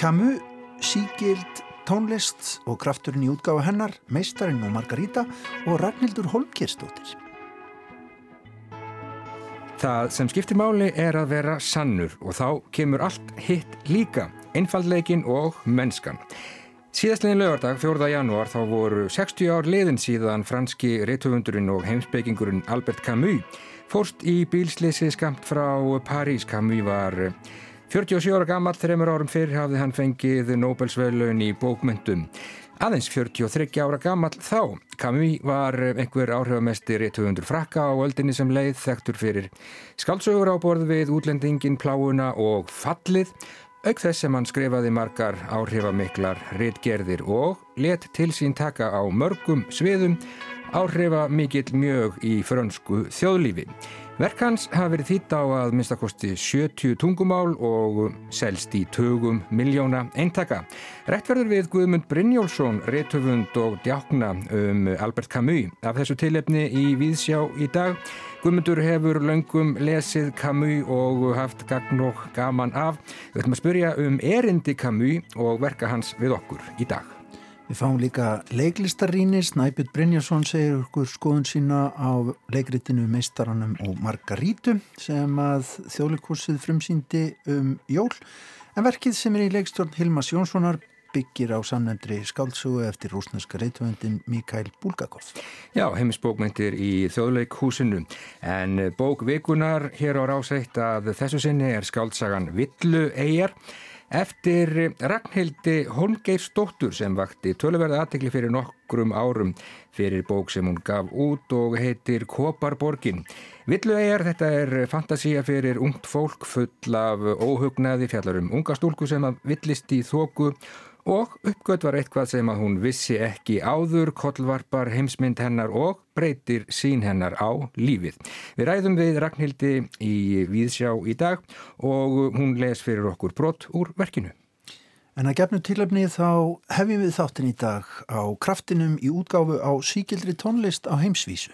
Camus, sígild tónlist og krafturinn í útgáfa hennar, meistarinn og Margarita og Ragnhildur Holmgerstóttir. Það sem skiptir máli er að vera sannur og þá kemur allt hitt líka, einfallleikin og mennskan. Síðastlegin lögardag, 4. janúar, þá voru 60 ár liðin síðan franski reytufundurinn og heimsbyggingurinn Albert Camus fórst í bílslisi skamt frá París. Camus var 47 ára gammal, þreymur árum fyrr hafði hann fengið Nobelsveilun í bókmyndum. Aðeins 43 ára gammal þá. Camus var einhver áhrifamesti réttuðundur frakka á öldinni sem leið þekktur fyrir skaldsögur á borð við útlendingin, pláuna og fallið auk þess sem hann skrifaði margar áhrifamiklar réttgerðir og let til sín taka á mörgum sviðum áhrifa mikill mjög í frönsku þjóðlífi. Verk hans hafa verið þýtt á að minnstakosti 70 tungumál og selst í tögum miljóna eintaka. Rættverður við Guðmund Brynjólfsson, réttöfund og djákna um Albert Camus af þessu tilefni í Víðsjá í dag. Guðmundur hefur löngum lesið Camus og haft gagn og gaman af. Við ætlum að spyrja um erindi Camus og verka hans við okkur í dag. Við fáum líka leiklistarínir, Snæpjur Brynjarsson segir okkur skoðun sína á leikritinu Meistaranum og Margarítu sem að þjóðleikursið frumsýndi um jól. En verkið sem er í leikstjórn Hilmas Jónssonar byggir á samnefndri skálsugu eftir rúsneska reytvöndin Mikael Bulgakov. Já, heimisbókmyndir í þjóðleikhúsinu. En bók vikunar hér á ráseitt að þessu sinni er skálsagan Villu Eyjar eftir Ragnhildi Holmgeirsdóttur sem vakti töluverða aðtekli fyrir nokkrum árum fyrir bók sem hún gaf út og heitir Koparborgin. Villuegar, þetta er fantasía fyrir ungt fólk full af óhugnaði fjallarum unga stúlku sem að villist í þóku og uppgöt var eitthvað sem að hún vissi ekki áður, kollvarpar heimsmynd hennar og breytir sín hennar á lífið. Við ræðum við Ragnhildi í Víðsjá í dag og hún les fyrir okkur brott úr verkinu. En að gefnu tilöfni þá hefjum við þáttin í dag á kraftinum í útgáfu á síkildri tónlist á heimsvísu.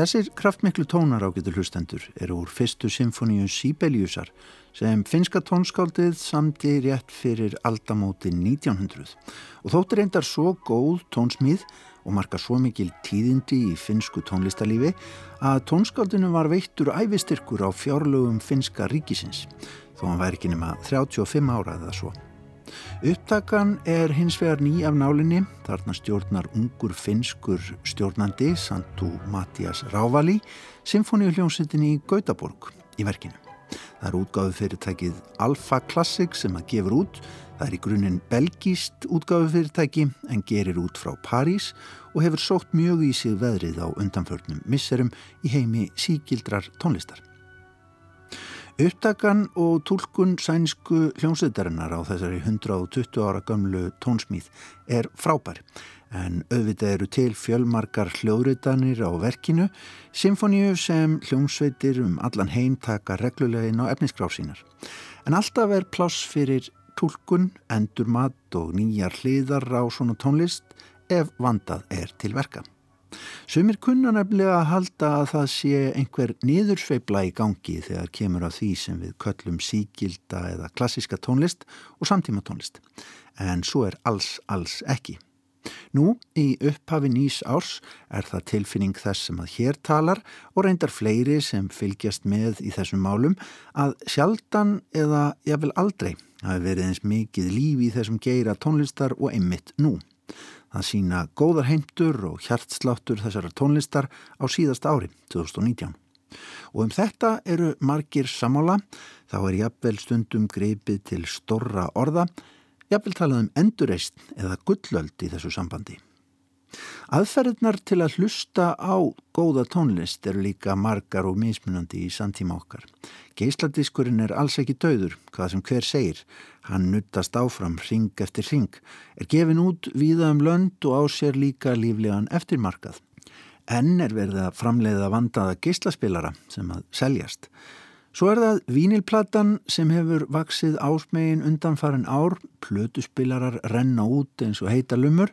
Þessir kraftmiklu tónar ágetur hlustendur eru úr fyrstu symfoníu Sibeliusar sem finska tónskáldið samti rétt fyrir aldamóti 1900 og þóttir endar svo góð tónsmíð og marka svo mikil tíðindi í finsku tónlistalífi að tónskáldinu var veittur æfistyrkur á fjárlögum finska ríkisins þó hann væri ekki nema 35 ára eða svo. Upptakan er hins vegar ný af nálinni, þarna stjórnar ungur finskur stjórnandi Santu Mattias Rávali, symfóniuhljómsveitinni í Gautaborg í verkinu. Það er útgáðu fyrirtækið Alfa Classic sem að gefur út, það er í grunninn belgíst útgáðu fyrirtæki en gerir út frá París og hefur sótt mjög í sig veðrið á undanförnum misserum í heimi síkildrar tónlistar. Upptakan og tólkun sænsku hljómsveitarinnar á þessari 120 ára gamlu tónsmíð er frábær en auðvitað eru til fjölmarkar hljóðritanir á verkinu, symfoníu sem hljómsveitir um allan heim taka reglulegin á efnisgrásínar. En alltaf er pláss fyrir tólkun, endur mat og nýjar hliðar á svona tónlist ef vandað er til verka. Sumir kunna nefnilega að halda að það sé einhver niðursveibla í gangi þegar kemur á því sem við köllum síkilda eða klassiska tónlist og samtíma tónlist. En svo er alls, alls ekki. Nú, í upphafi nýs árs er það tilfinning þess sem að hér talar og reyndar fleiri sem fylgjast með í þessum málum að sjaldan eða jáfnvel aldrei hafi verið eins mikið líf í þessum geira tónlistar og einmitt nú. Það sína góðar heimtur og hjartsláttur þessara tónlistar á síðast ári, 2019. Og um þetta eru margir samála, þá er jafnvel stundum greipið til storra orða jafnvel talað um endurreist eða gullöld í þessu sambandi. Aðferðnar til að hlusta á góða tónlist eru líka margar og mismunandi í samtíma okkar. Geisladiskurinn er alls ekki döður, hvað sem hver segir. Hann nuttast áfram ring eftir ring, er gefin út víða um lönd og á sér líka líflegan eftirmarkað. Enn er verið að framleiða vandaða geislaspilara sem að seljast. Svo er það vínilplatan sem hefur vaksið ásmegin undanfarin ár, plötuspilarar renna út eins og heita lumur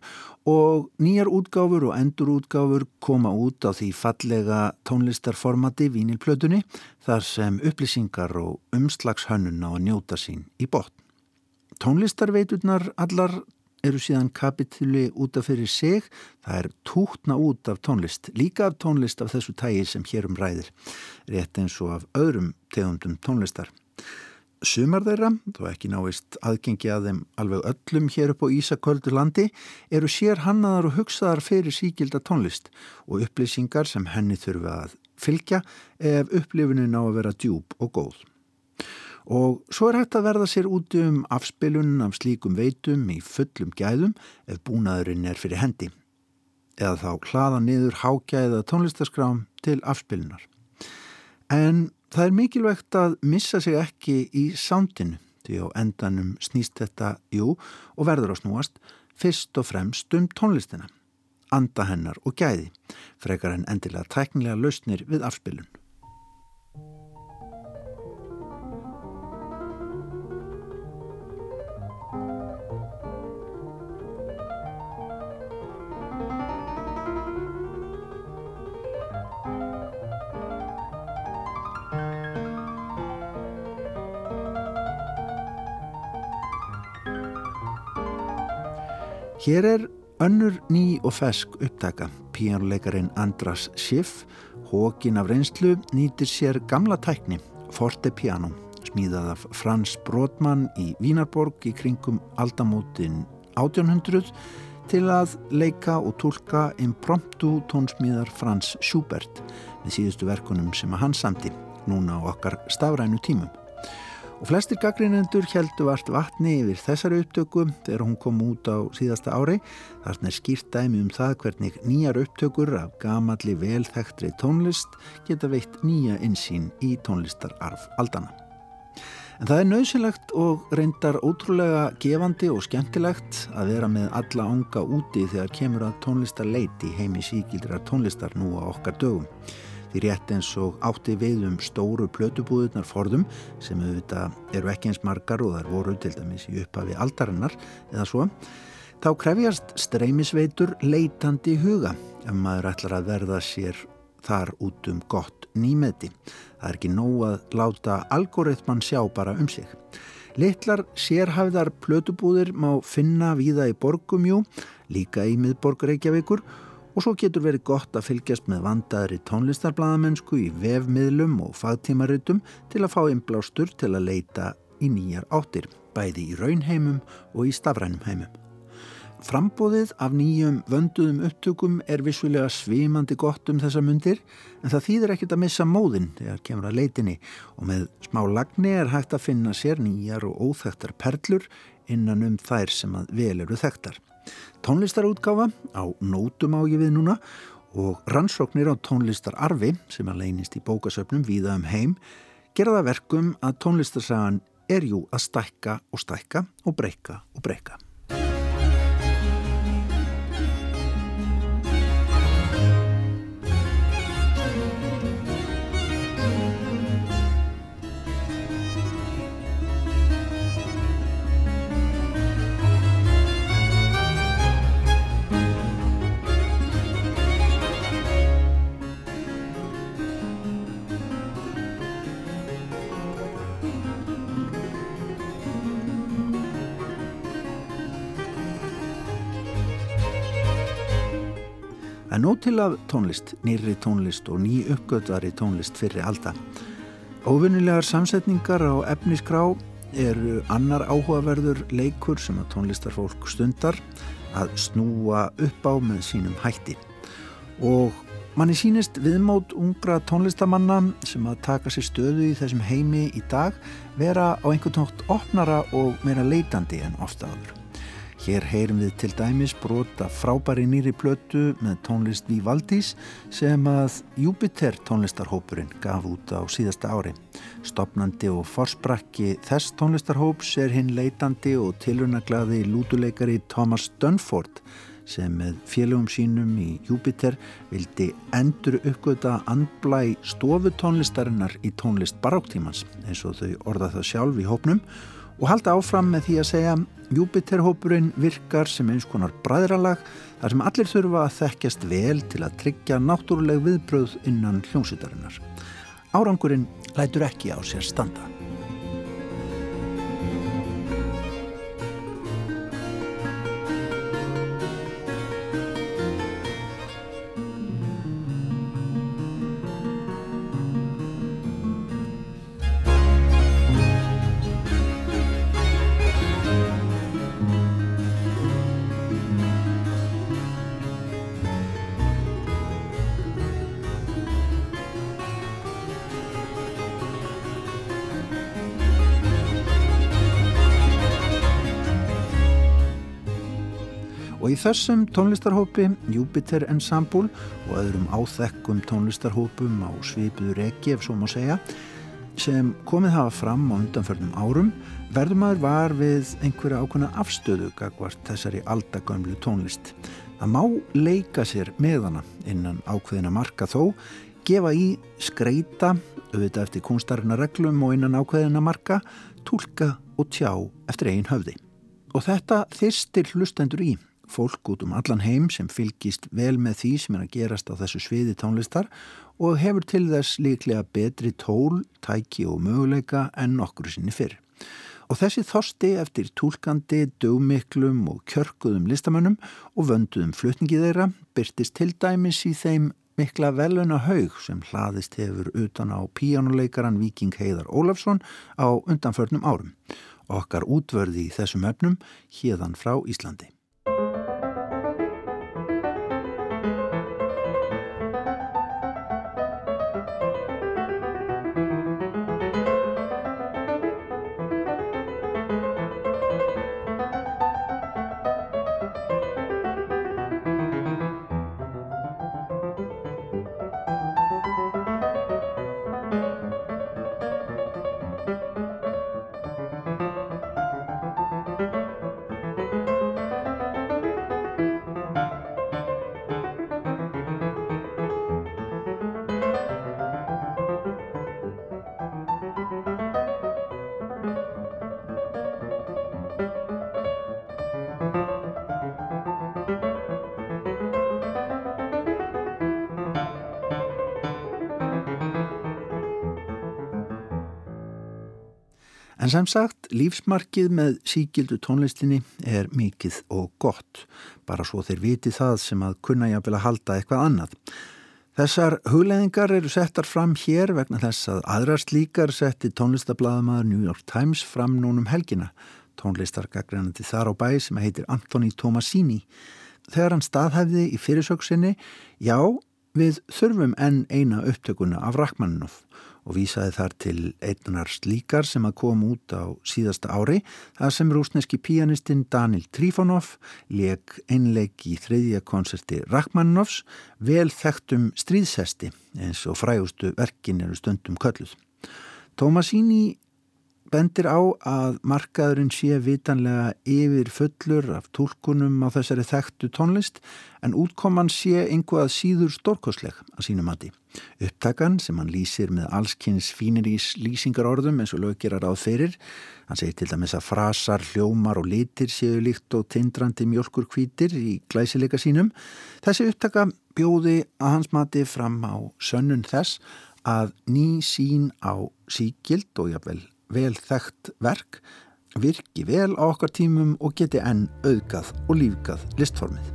og nýjar útgáfur og endurútgáfur koma út á því fallega tónlistarformati vínilplötunni þar sem upplýsingar og umslagshönnun á að njóta sín í botn. Tónlistarveiturnar allar eru síðan kapitúli út af fyrir sig, það er tútna út af tónlist, líka af tónlist af þessu tægi sem hérum ræðir, rétt eins og af öðrum tegundum tónlistar. Sumar þeirra, þó ekki náist aðgengi að þeim alveg öllum hér upp á Ísaköldu landi, eru sér hannaðar og hugsaðar fyrir síkilda tónlist og upplýsingar sem henni þurfa að fylgja ef upplifunin á að vera djúb og góð. Og svo er hægt að verða sér úti um afspilun af slíkum veitum í fullum gæðum ef búnaðurinn er fyrir hendi. Eða þá hlaða niður hágæða tónlistaskrám til afspilunar. En það er mikilvægt að missa sig ekki í sándinu því á endanum snýst þetta, jú, og verður á snúast fyrst og fremst um tónlistina, anda hennar og gæði, frekar en endilega tæknilega lausnir við afspilun. Hér er önnur ný og fesk upptaka. Píjánuleikarin Andras Schiff, hókin af reynslu, nýtir sér gamla tækni, Forte Piano, smíðað af Frans Brodmann í Vínarborg í kringum aldamótin 1800 til að leika og tólka impromptu tónsmíðar Frans Schubert með síðustu verkunum sem að hann samti núna á okkar stafrænu tímum. Og flestir gaggrinendur heldu vart vatni yfir þessari upptöku þegar hún kom út á síðasta ári. Þarna er skýrt dæmi um það hvernig nýjar upptökur af gamalli velþægtri tónlist geta veitt nýja insýn í tónlistararf aldana. En það er nöðsynlegt og reyndar ótrúlega gefandi og skemmtilegt að vera með alla ánga úti þegar kemur að tónlistarleiti heimi síkildrar tónlistar nú á okkar dögum því rétt eins og átti við um stóru plötubúðunar forðum sem auðvitað eru ekki eins margar og þar voru til dæmis í upphafi aldarinnar eða svo, þá krefjast streymisveitur leitandi huga ef maður ætlar að verða sér þar út um gott nýmeti. Það er ekki nóg að láta algoritman sjá bara um sig. Littlar sérhæfðar plötubúðir má finna víða í borgumjú, líka í miðborg Reykjavíkur og svo getur verið gott að fylgjast með vandaðri tónlistarbladamennsku í vefmiðlum og fagtímaritum til að fá einblástur til að leita í nýjar áttir, bæði í raunheimum og í stafrænum heimum. Frambóðið af nýjum vönduðum upptökum er vissulega svimandi gott um þessa mundir en það þýðir ekkit að missa móðin þegar kemur að leitinni og með smá lagni er hægt að finna sér nýjar og óþægtar perlur innan um þær sem að vel eru þægtar tónlistarútgáfa á nótum á ég við núna og rannsóknir á tónlistararfi sem að leynist í bókasöfnum víða um heim gera það verkum að tónlistarsagan er jú að stækka og stækka og breyka og breyka. Er nóg til af tónlist, nýri tónlist og ný uppgötvari tónlist fyrir alltaf. Óvinnilegar samsetningar á efniskrá eru annar áhugaverður leikur sem að tónlistarfólk stundar að snúa upp á með sínum hætti. Og manni sínist viðmót ungra tónlistamanna sem að taka sér stöðu í þessum heimi í dag vera á einhvern tótt opnara og meira leitandi en ofta áður. Hér heyrum við til dæmis brota frábæri nýri plötu með tónlist Vívaldís sem að Júpiter tónlistarhópurinn gaf út á síðasta ári. Stopnandi og forsprakki þess tónlistarhóps er hinn leitandi og tilunaglaði lútuleikari Thomas Dunford sem með félögum sínum í Júpiter vildi endur uppgöta andblæ stofutónlistarinnar í tónlist baráktímans eins og þau orða það sjálf í hópnum og halda áfram með því að segja Júpiterhópurinn virkar sem eins konar bræðralag þar sem allir þurfa að þekkjast vel til að tryggja náttúruleg viðbröð innan hljómsutarinnar. Árangurinn lætur ekki á sér standa. Þessum tónlistarhópi, Jupiter Ensemble og öðrum áþekkum tónlistarhópum á svipuður ekki ef svo má segja, sem komið hafa fram á undanförnum árum, verður maður var við einhverja ákveðna afstöðu gagvart þessari aldagömmlu tónlist. Það má leika sér með hana innan ákveðina marka þó, gefa í skreita, auðvitað eftir kunstarinnar reglum og innan ákveðina marka, tólka og tjá eftir eigin höfði. Og þetta þyrstir hlustendur í fólk út um allan heim sem fylgist vel með því sem er að gerast á þessu sviði tónlistar og hefur til þess líklega betri tól, tæki og möguleika en nokkru sinni fyrr. Og þessi þorsti eftir tólkandi, dögmiklum og kjörkuðum listamönnum og vönduðum flutningi þeirra byrtist til dæmis í þeim mikla veluna haug sem hlaðist hefur utan á píjánuleikaran Viking Heiðar Ólafsson á undanförnum árum. Okkar útvörði í þessum öfnum hérðan frá Íslandi. En sem sagt, lífsmarkið með síkildu tónlistinni er mikið og gott, bara svo þeir viti það sem að kunna ég að halda eitthvað annað. Þessar hugleðingar eru settar fram hér vegna þess að aðrar slíkar setti tónlistablaðamaður New York Times fram núnum helgina, tónlistargaggrænandi þar á bæ sem heitir Anthony Tomasini. Þegar hann staðhæfði í fyrirsöksinni, já, við þurfum enn eina upptökuna af Rachmaninoff og vísaði þar til einnar slíkar sem að koma út á síðasta ári þar sem rúsneski pianistinn Daniel Trifonov leik einleik í þriðja konserti Rachmaninoffs vel þekktum stríðsesti eins og frægustu verkin eru stundum kölluð. Tómasíni bendir á að markaðurinn sé vitanlega yfir fullur af tólkunum á þessari þekktu tónlist en útkoman sé einhvað síður stórkosleg að sínu mati. Upptakan sem hann lýsir með allskynns fínirís lýsingarorðum eins og löggerar áð fyrir. Hann segir til dæmis að frasar, hljómar og litir séu líkt og tindrandi mjölkur kvítir í glæsileika sínum. Þessi upptaka bjóði að hans mati fram á sönnun þess að ný sín á síkild og jáfnvel vel þekkt verk virki vel á okkar tímum og geti enn auðgað og lífgað listformið.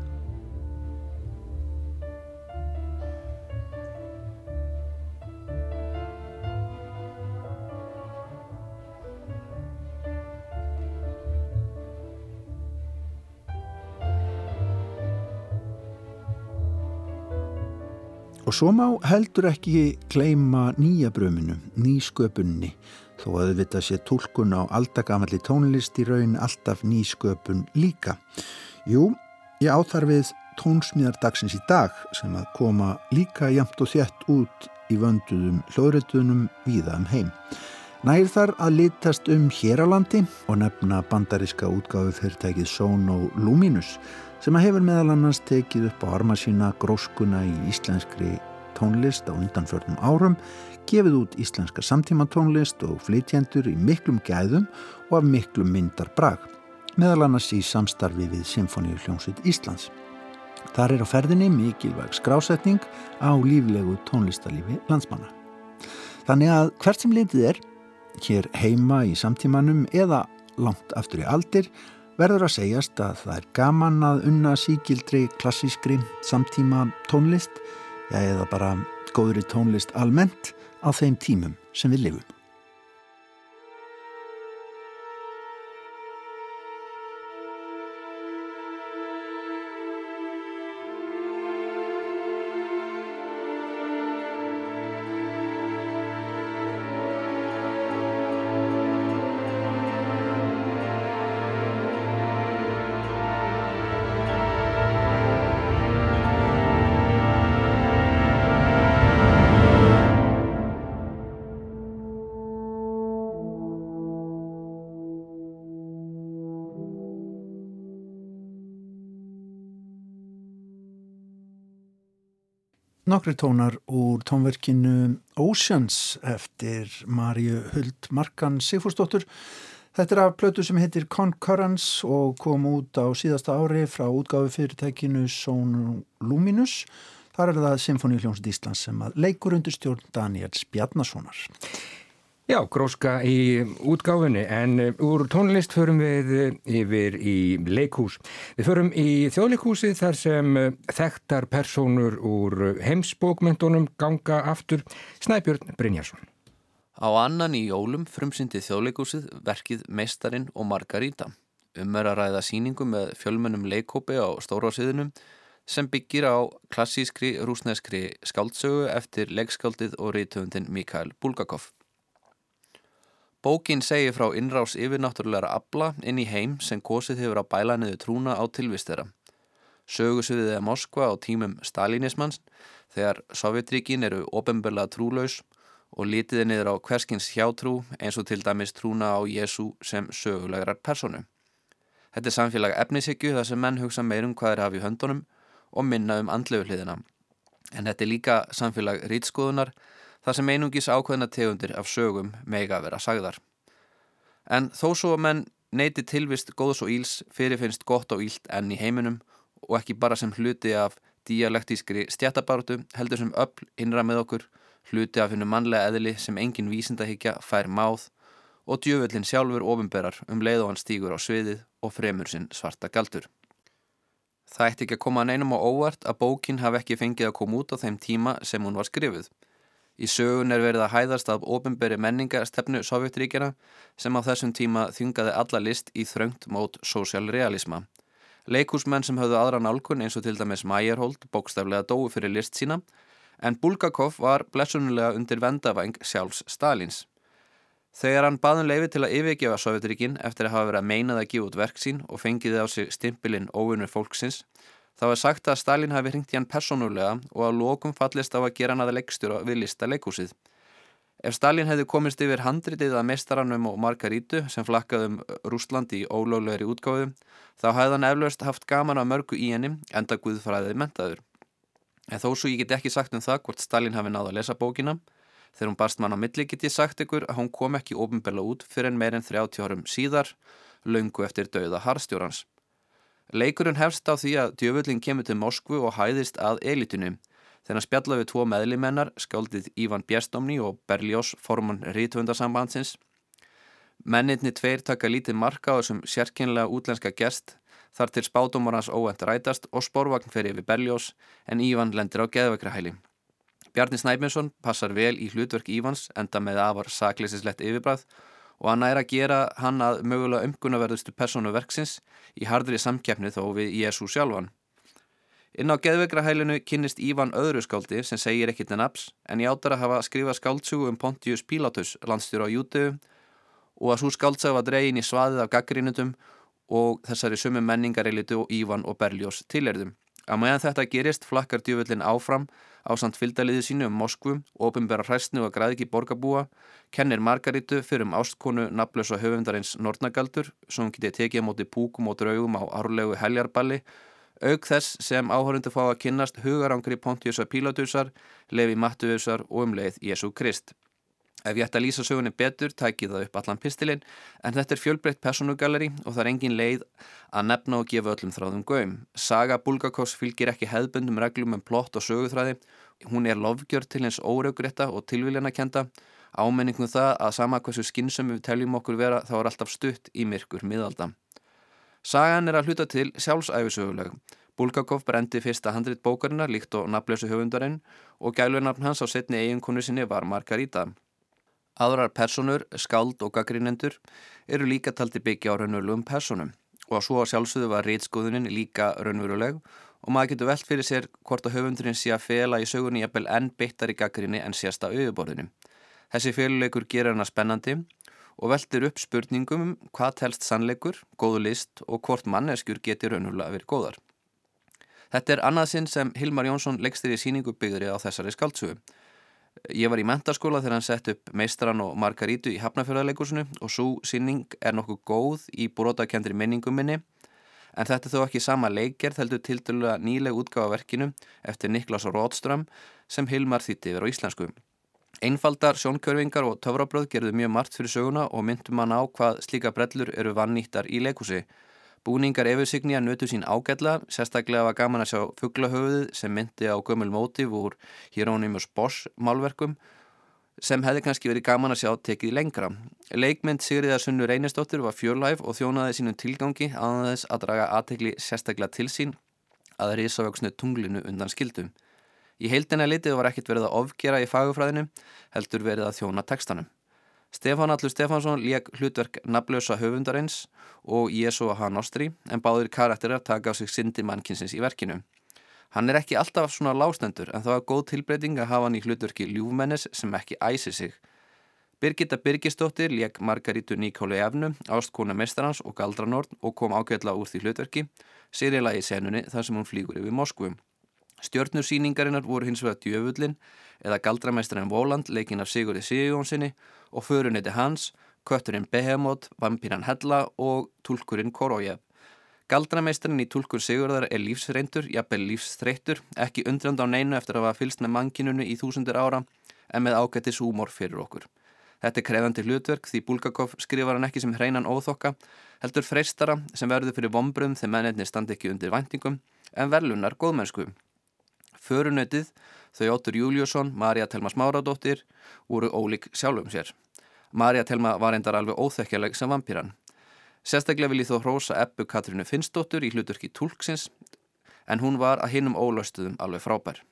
Og svo má heldur ekki gleima nýja bröminu, nýsköpunni þó að auðvita sé tólkun á aldagamalli tónlist í raun alltaf nýsköpun líka. Jú, ég áþar við tónsmíðardagsins í dag sem að koma líka jamt og þjætt út í vönduðum hljóðréttunum víða um heim. Nær þar að litast um hér á landi og nefna bandariska útgáðu fyrirtækið Sono Luminus sem að hefur meðal annars tekið upp á arma sína gróskuna í íslenskri tónlist á undanförnum árum gefið út íslenska samtímatónlist og flytjendur í miklum gæðum og af miklum myndar brag, meðal annars í samstarfi við Symfóníu hljómsveit Íslands. Þar er á ferðinni mikilvæg skrásetning á líflegu tónlistarlífi landsmanna. Þannig að hvert sem litið er, hér heima í samtímanum eða langt aftur í aldir, verður að segjast að það er gaman að unna síkildri klassískri samtíma tónlist, ja, eða bara góðri tónlist almennt, á þeim tímum sem við lifum. Nokkri tónar úr tónverkinu Oceans eftir Marju Huld Markan Sigfúrsdóttur. Þetta er af plötu sem heitir Concurrence og kom út á síðasta ári frá útgáfi fyrirtækinu Sónu Luminus. Þar er það Symfóni Hljómsd Íslands sem leikur undir stjórn Daniels Bjarnasonar. Já, gróska í útgáfinni en eh, úr tónlist förum við eh, yfir í leikhús. Við förum í þjóðleikhúsi þar sem eh, þekktar personur úr heimsbókmyndunum ganga aftur Snæbjörn Brynjarsson. Á annan í jólum frumsyndi þjóðleikhúsið verkið Meistarin og Margarita. Um er að ræða síningu með fjölmennum leikópi á stórásíðunum sem byggir á klassískri rúsneskri skáldsögu eftir leikskáldið og reytöfundin Mikael Bulgakov. Bókin segir frá innrás yfirnáttúrulegra abla inn í heim sem kosið hefur að bæla niður trúna á tilvistera. Sögusviðið er Moskva á tímum stalinismans þegar Sovjetríkin eru ofinbörlega trúlaus og litiði niður á hverskins hjátrú eins og til dæmis trúna á Jésu sem sögulegar personu. Þetta er samfélag efnishyggju þar sem menn hugsa meirum hvað er hafið höndunum og minna um andlegu hliðina. En þetta er líka samfélag rýtskoðunar þar sem einungis ákveðna tegundir af sögum mega vera sagðar. En þó svo að menn neyti tilvist góðs og íls fyrirfinnst gott og ílt enn í heiminum og ekki bara sem hluti af dialektískri stjættabartu heldur sem öll innra með okkur, hluti af hennu mannlega eðli sem engin vísindahyggja fær máð og djöfullin sjálfur ofinberar um leið og hann stýgur á sviðið og fremur sinn svarta galdur. Það ætti ekki að koma neinum á óvart að bókin hafi ekki fengið að koma út á þeim tíma sem hún var skrifuð. Í sögun er verið að hæðast af ofinberi menningarstefnu Sovjetríkjana sem á þessum tíma þyngaði alla list í þröngt mót sósjálrealisma. Leikúsmenn sem höfðu aðra nálkun eins og til dæmis Mæjarhold bókstaflega dói fyrir list sína en Bulgakov var blessunulega undir vendavæng sjálfs Stalins. Þegar hann baðun um leifi til að yfirgefa Sovjetríkin eftir að hafa verið að meinað að gefa út verk sín og fengiði á sig stimpilinn óvinnur fólksins Þá er sagt að Stalin hafi hringt í hann personulega og að lokum fallist á að gera hann að leikstjóra við lista leikúsið. Ef Stalin hefði komist yfir handritið að mestaranum og Margarítu sem flakkaðum Rúsland í ólöglegri útgáðu þá hefði hann eflaust haft gaman að mörgu í henni enda Guðfræðið mentaður. En þó svo ég get ekki sagt um það hvort Stalin hafi náða að lesa bókina. Þegar hún barst mann á milli get ég sagt ykkur að hún kom ekki ofinbella út fyrir en meirinn 30 árum síðar, laungu eftir dauða harstjórans. Leikurinn hefst á því að djöfullin kemur til Moskvu og hæðist að elitinu Þegar spjalla við tvo meðlimennar, skáldið Ívan Bjestomni og Berljós forman rítvöndarsambandsins. Menninni tveir taka lítið marka á þessum sérkynlega útlenska gest þar til spátumar hans óvend rætast og spórvagn fer yfir Berljós en Ívan lendir á geðveikrahæli. Bjarni Snæbjörnsson passar vel í hlutverk Ívans enda með afar sakleysislegt yfirbræð og hann er að gera hann að mögulega umgunnaverðustu persónu verksins í hardri samkjafni þó við Jésu sjálfan. Inn á geðvegrahælinu kynnist Ívan öðru skáldi sem segir ekkit en abs en ég áttar að hafa skrifað skáldsúgu um Pontius Pilatus, landstjóru á Júteu og að svo skáldsag var dregin í svaðið af gaggrínutum og þessari sumu menningarilitu og Ívan og Berljós tilerðum. Að meðan þetta gerist flakkar djöfullin áfram á samt fylgdaliði sínu um Moskvu, ofinbæra hræstnu og græðiki borgarbúa, kennir Margaritu fyrir um ástkonu naflösa höfundarins Nortnagaldur sem getið tekið móti púkum og draugum á árlegu heljarballi auk þess sem áhörundu fá að kynnast hugarangri Pontiusa Pilatusar, Levi Mattuusar og um leið Jésu Krist. Ef ég ætti að lýsa sögunni betur, tæki það upp allan pistilinn, en þetta er fjölbreytt personugalleri og það er engin leið að nefna og gefa öllum þráðum gögum. Saga Bulgakos fylgir ekki hefðbundum reglum um plott og söguþræði, hún er lofgjör til eins óraugrétta og tilviljana kenda, ámenningum það að sama hversu skinnsum við teljum okkur vera þá er alltaf stutt í myrkur miðalda. Sagan er að hluta til sjálfsæfisöguleg. Bulgakov brendi fyrsta handrit bókarinnar líkt og nafnlösu höfundarinn og gælunarfn hans á setni eiginkonu sinni var Margarita. Aðrar personur, skáld og gaggrínendur eru líka taldi byggja á raunverulegum personum og að svo að sjálfsögðu var reytskóðunin líka raunveruleg og maður getur velt fyrir sér hvort að höfundurinn sé að fela í sögunni jafnvel enn beittar í gaggrinni en sérsta auðuborðinu. Þessi féluleikur gerir hana spennandi og veldir upp spurningum um hvað telst sannleikur, góðu list og hvort manneskjur getur raunulega verið góðar. Þetta er annað sinn sem Hilmar Jónsson leggstir í síningu byggðri á þessari skaldsugu. Ég var í mentaskóla þegar hann sett upp meistran og Margarítu í Hafnafjörðarleikursinu og svo síning er nokkuð góð í brotakendri minningum minni en þetta þó ekki sama leikgerð heldur til dælu nýleg útgáfa verkinu eftir Niklas Róðström sem Hilmar þýtti yfir á íslensku. Einfaldar sjónkörfingar og töfrabröð gerðu mjög margt fyrir söguna og myndum mann á hvað slíka brellur eru vannýttar í leikúsi. Búningar Efusignia nötu sín ágætla, sérstaklega var gaman að sjá fugglahöfuðið sem myndi á gömul mótiv úr Hieronymus Bosch málverkum sem hefði kannski verið gaman að sjá tekið lengra. Leikmynd Sigriðar Sunnu Reynistóttir var fjörlæf og þjónaði sínum tilgangi aðeins að draga aðtegli sérstaklega til sín að risavöksnu tunglinu undan skildum. Í heildina litið var ekkert verið að ofgera í fagufræðinu, heldur verið að þjóna tekstanum. Stefán Allur Stefánsson leik hlutverk naflösa höfundarins og Jésu að hann ástri en báður karakterar taka á sig syndi mannkinsins í verkinu. Hann er ekki alltaf svona lástendur en það var góð tilbreyting að hafa hann í hlutverki ljúfmennis sem ekki æsi sig. Birgitta Birgistóttir leik Margarítu Nikóli Efnu, ástkona mestarans og galdranord og kom ágætla úr því hlutverki, sérila í senunni þar sem hún flýgur yfir Moskvum. Stjörnursýningarinnar voru hins vegar Djöfullin eða Galdramæstarinn Voland leikin af Sigurði Sigjónssoni og föruniti hans, kötturinn Behemoth, vampíran Hella og tólkurinn Korójev. Galdramæstarinn í tólkur Sigurðar er lífsreindur, jafnvel lífsþreyttur, ekki undrand á neinu eftir að hafa fylst með manginunu í þúsundir ára en með ágættis húmor fyrir okkur. Þetta er krefandi hlutverk því Bulgakov skrifar hann ekki sem hreinan óþokka, heldur freistara sem verður fyrir vombrum þegar mennirni standi ekki undir væntingum en verlunar góðmennsku. Förunötið, þau Óttur Júliusson, Marja Telma Smáradóttir, voru ólík sjálfum sér. Marja Telma var endar alveg óþekkjaleg sem vampýran. Sérstaklega vil ég þó hrósa eppu Katrínu Finnsdóttur í hluturki Tulksins, en hún var að hinnum ólaustuðum alveg frábær.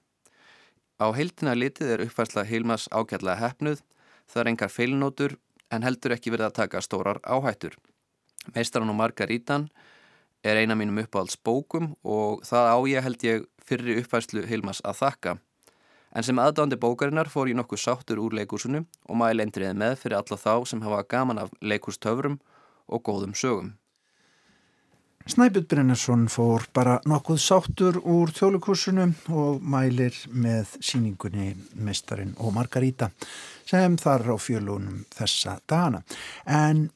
Á heildina litið er uppfærsla Hilmas ágætlega hefnuð, það er engar feilnótur en heldur ekki verið að taka stórar áhættur. Meistaran og Margarítan er eina mínum uppáhalds bókum og það á ég held ég fyrri uppfæslu Hilmas að þakka. En sem aðdándi bókarinnar fór ég nokkuð sáttur úr leikúsinu og maður lendriði með fyrir alla þá sem hafa gaman af leikústöfrum og góðum sögum. Snæbjörn Brennarsson fór bara nokkuð sáttur úr þjóðleikursinu og mælir með síningunni Mestarinn og Margaríta. sem þar á fjölunum þessa dana. En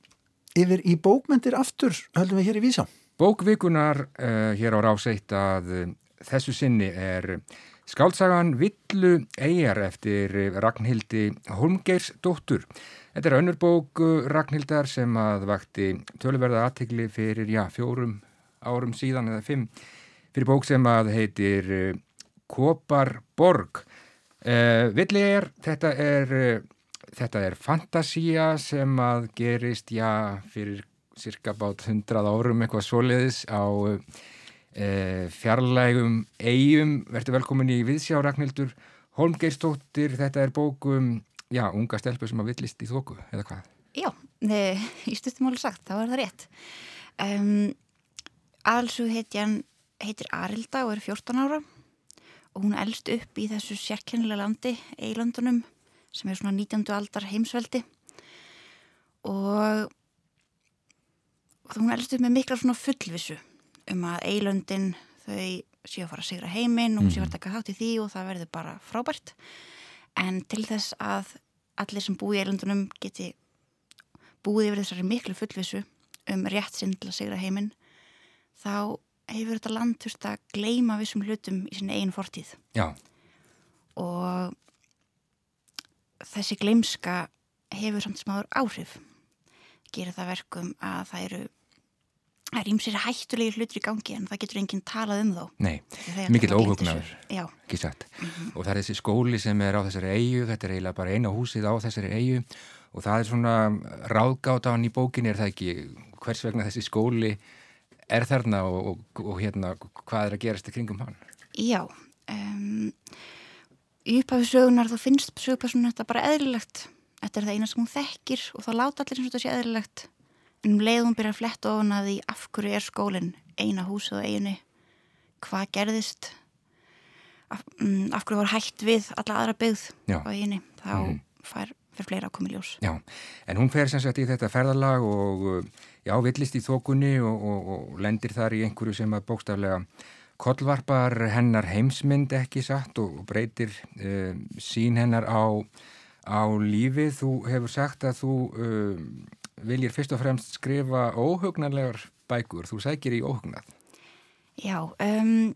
yfir í bókmentir aftur höldum við hér í vísa. Bókvikunar uh, hér á ráseitt að uh, þessu sinni er skáltsagan Villu Eyjar eftir Ragnhildi Holmgeirsdóttur. Þetta er önnur bók Ragnhildar sem að vakti tölverða aðtegli fyrir já, fjórum árum síðan eða fimm fyrir bók sem að heitir. Uh, Villi er, þetta er, þetta er fantasía sem að gerist, já, fyrir cirka bát hundrað árum eitthvað soliðis á uh, fjarlægum eigum. Verður velkomin í Viðsjá Ragnhildur Holmgeirstóttir, þetta er bókum, já, unga stelpur sem að villist í þóku, eða hvað? Já, í stuttum áli sagt, þá er það rétt. Um, Aðalsu heitir Arilda og er 14 ára og hún elst upp í þessu sérkennilega landi, Eilandunum, sem er svona 19. aldar heimsveldi og, og hún elst upp með mikla svona fullvisu um að Eilandin þau séu að fara að sigra heiminn og hún séu að mhm. taka þátt í því og það verður bara frábært en til þess að allir sem búi í Eilandunum geti búið yfir þessari miklu fullvisu um rétt sinn til að sigra heiminn þá hefur þetta land þurft að gleima vissum hlutum í sinni einn fortíð Já. og þessi gleimska hefur samt smáður áhrif gerir það verkum að það eru það er ímsir hættulegir hlutur í gangi en það getur enginn talað um þá Nei, mikill óhugnaður ekki satt. Mm -hmm. og það er þessi skóli sem er á þessari eigu þetta er eiginlega bara eina húsið á þessari eigu og það er svona hann í bókinni er það ekki? Hvers vegna þessi skóli er þarna og, og, og hérna hvað er að gerast í kringum hann? Já um, í upphafi sögunar þá finnst sögupersonu þetta bara eðlilegt þetta er það eina sem hún þekkir og þá láta allir eins og þetta sé eðlilegt en um leið hún byrja að fletta ofan að því af hverju er skólinn eina húsið á eiginu hvað gerðist af, um, af hverju var hægt við alla aðra byggð á eiginu þá mm. fær fyrir fleira að koma í ljós. Já, en hún fer sem sagt í þetta ferðalag og já, villist í þokunni og, og, og lendir þar í einhverju sem að bókstaflega kollvarpar hennar heimsmynd ekki satt og, og breytir uh, sín hennar á, á lífið. Þú hefur sagt að þú uh, viljir fyrst og fremst skrifa óhugnarlegar bækur, þú sækir í óhugnað. Já, um,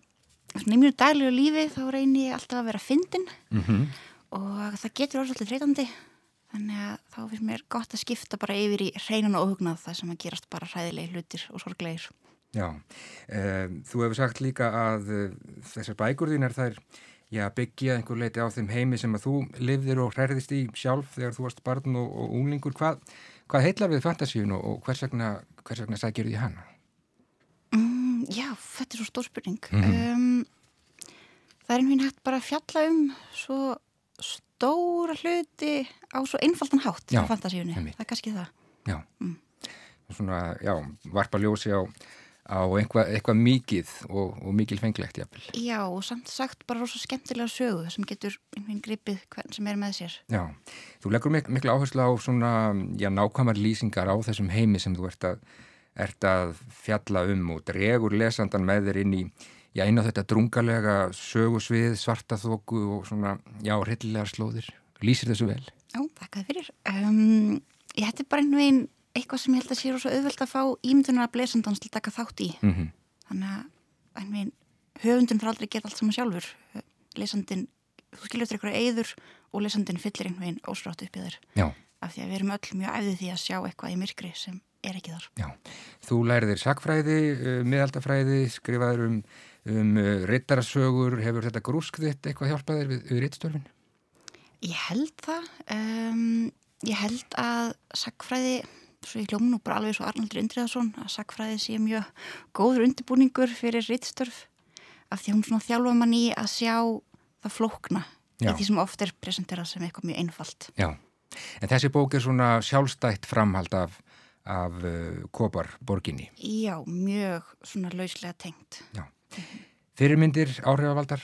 í mjög daglegu lífi þá reynir ég alltaf að vera fyndin mm -hmm. og það getur orðsvöldið þreytandi þannig að þá finnst mér gott að skipta bara yfir í hreinan og hugnað það sem að gerast bara hræðilegi hlutir og sorglegir Já, um, þú hefur sagt líka að uh, þessar bækur þín er þær já, byggja einhver leiti á þeim heimi sem að þú livðir og hræðist í sjálf þegar þú varst barn og, og unglingur hvað, hvað heitlar við fantasíun og, og hvers vegna, vegna sækir því hana? Mm, já, þetta er svo stór spurning mm -hmm. um, Það er einhvern hægt bara að fjalla um svo stóra hluti á svo einfaldan hátt já, fantasíunni, það er kannski það Já, mm. svona, já, varpa ljósi á, á eitthvað eitthva mikið og, og mikil fenglegt jafnvel. Já, og samt sagt bara rosa skemmtilega sögu sem getur einhvern gripið hvern sem er með sér Já, þú leggur mik miklu áherslu á svona, já, nákvæmar lýsingar á þessum heimi sem þú ert að, ert að fjalla um og dregur lesandan með þér inn í já, inn á þetta drungalega sögusvið, svartaþóku og svona, já, rillilegar slóðir. Lýsir þessu vel? Já, þakka þið fyrir. Um, ég hætti bara einhvern veginn eitthvað sem ég held að sé svo auðvelt að fá ímyndunar að blesandans til að taka þátt í. Mm -hmm. Þannig að veginn höfundun fyrir aldrei geta allt saman sjálfur. Lesandin, þú skilur þetta eitthvað eður og lesandin fyllir einhvern veginn ósrátt upp í þér. Já. Af því að við erum öll mjög æðið því að sjá eitthvað í myrkri sem er ekki þar. Já, þú læriðir sakfræði, eh, miðaldafræði, skrifaður um um uh, rittarasögur, hefur þetta grúskðitt eitthvað hjálpaðir við, við rittstörfin? Ég held það um, ég held að sagfræði, svo ég hljóma nú bara alveg svo Arnaldur Indriðarsson, að sagfræði sé mjög góður undirbúningur fyrir rittstörf, af því hún svona þjálfa mann í að sjá það flókna Já. í því sem oft er presenterað sem eitthvað mjög einfalt. Já, en þessi bók er svona sjálfstætt framhald af af uh, Koparborginni. Já, mjög svona lauslega tengt. Já. Fyrirmyndir áhrifavaldar?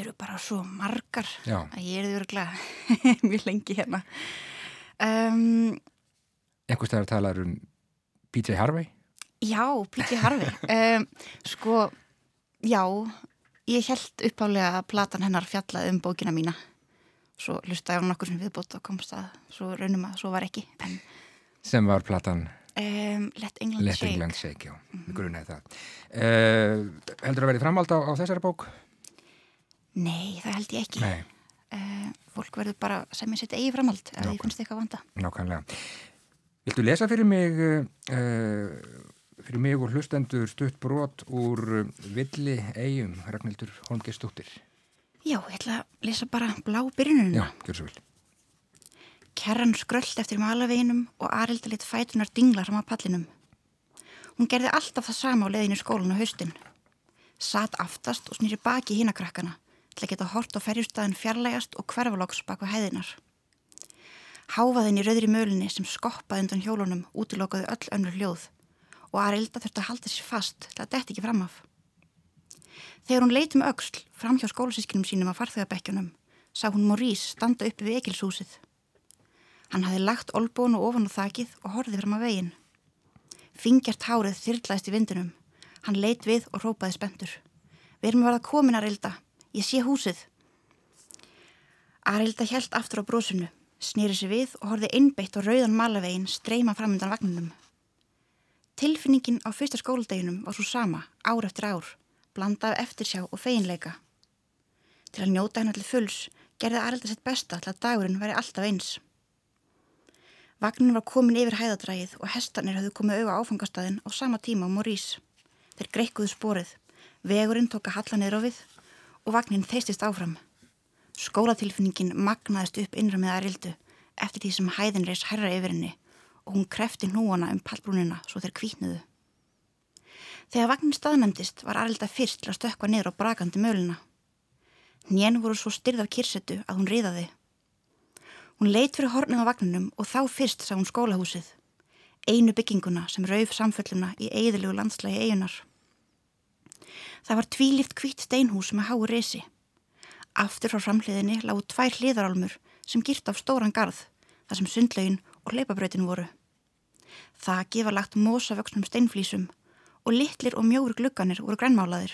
eru bara svo margar Já. að ég er því örglega mjög lengi hérna um, Einhvers vegar talar um P.J. Harvey? Já, P.J. Harvey um, sko, já ég held uppálega að platan hennar fjallað um bókina mína svo lustaði hún okkur sem viðbót og komst að svo raunum að svo var ekki en, sem var platan um, Let England Let Shake England Shake, já, mm -hmm. grunaði það uh, Heldur það að verið framhald á, á þessari bók? Nei, það held ég ekki Nei, uh, fólk verður bara sem ég setja eigi framhald ef ég finnst eitthvað vanda nákvæmlega Viltu lesa fyrir mig uh, fyrir mig og hlustendur stutt brot úr uh, Villi Eyjum, Ragnhildur Holmgeistóttir Já, ég ætla að lesa bara blá byrjununa Já, gjör svo vel Kerran skröllt eftir malaveginum og Arilda lit fætunar dingla fram á pallinum. Hún gerði alltaf það sama á leðinu skólan á haustin. Satt aftast og snýri baki hína krakkana til að geta hort á ferjustæðin fjarlægast og hverfaloks bak við hæðinar. Háfaðin í rauðri mölinni sem skoppaði undan hjólunum útilokaði öll önnur hljóð og Arilda þurfti að halda sér fast til að detti ekki fram af. Þegar hún leiti með öxl fram hjá skólasískinum sínum á farþegabekkjunum sá hún Maurice standa uppi við ekilshúsið. Hann hafði lagt olbónu ofan á þakið og horfið fram að veginn. Fingjart hárið þyrrlæðist í vindunum. Hann leit við og rópaði spendur. Við erum að komin að reylda. Ég sé húsið. Arilda hjælt aftur á brosinu, snýri sig við og horfið innbeitt á rauðan malavegin streyma fram undan vagninum. Tilfinningin á fyrsta skóladeginum var svo sama, ár eftir ár, blanda af eftirsjá og feginleika. Til að njóta hennar til fulls gerði Arilda sitt besta til að dagurinn væri alltaf eins. Vagnin var komin yfir hæðadrægið og hestarnir höfðu komið auða áfangastæðin á sama tíma á Morís. Þeir greikkuðu sporið, vegurinn tók að halla niður á við og vagnin þeistist áfram. Skólatilfinningin magnaðist upp innra með Arildu eftir því sem hæðin reys herra yfir henni og hún krefti hnúana um pallbrúnina svo þeir kvítnuðu. Þegar vagnin staðnæmdist var Arilda fyrst til að stökka niður á brakandi möluna. Njén voru svo styrð af kirsetu að hún riðaði. Hún leitt fyrir hornið á vagninum og þá fyrst sá hún skólahúsið. Einu bygginguna sem rauf samfölluna í eigðilegu landslægi eigunar. Það var tvílift kvitt steinhús með háu resi. Aftur frá framhliðinni lágu tvær hliðarálmur sem girt af stóran garð, þar sem sundlaugin og hleypabrautin voru. Þakki var lagt mósavöksnum steinflísum og litlir og mjóur glugganir voru grænmálaðir,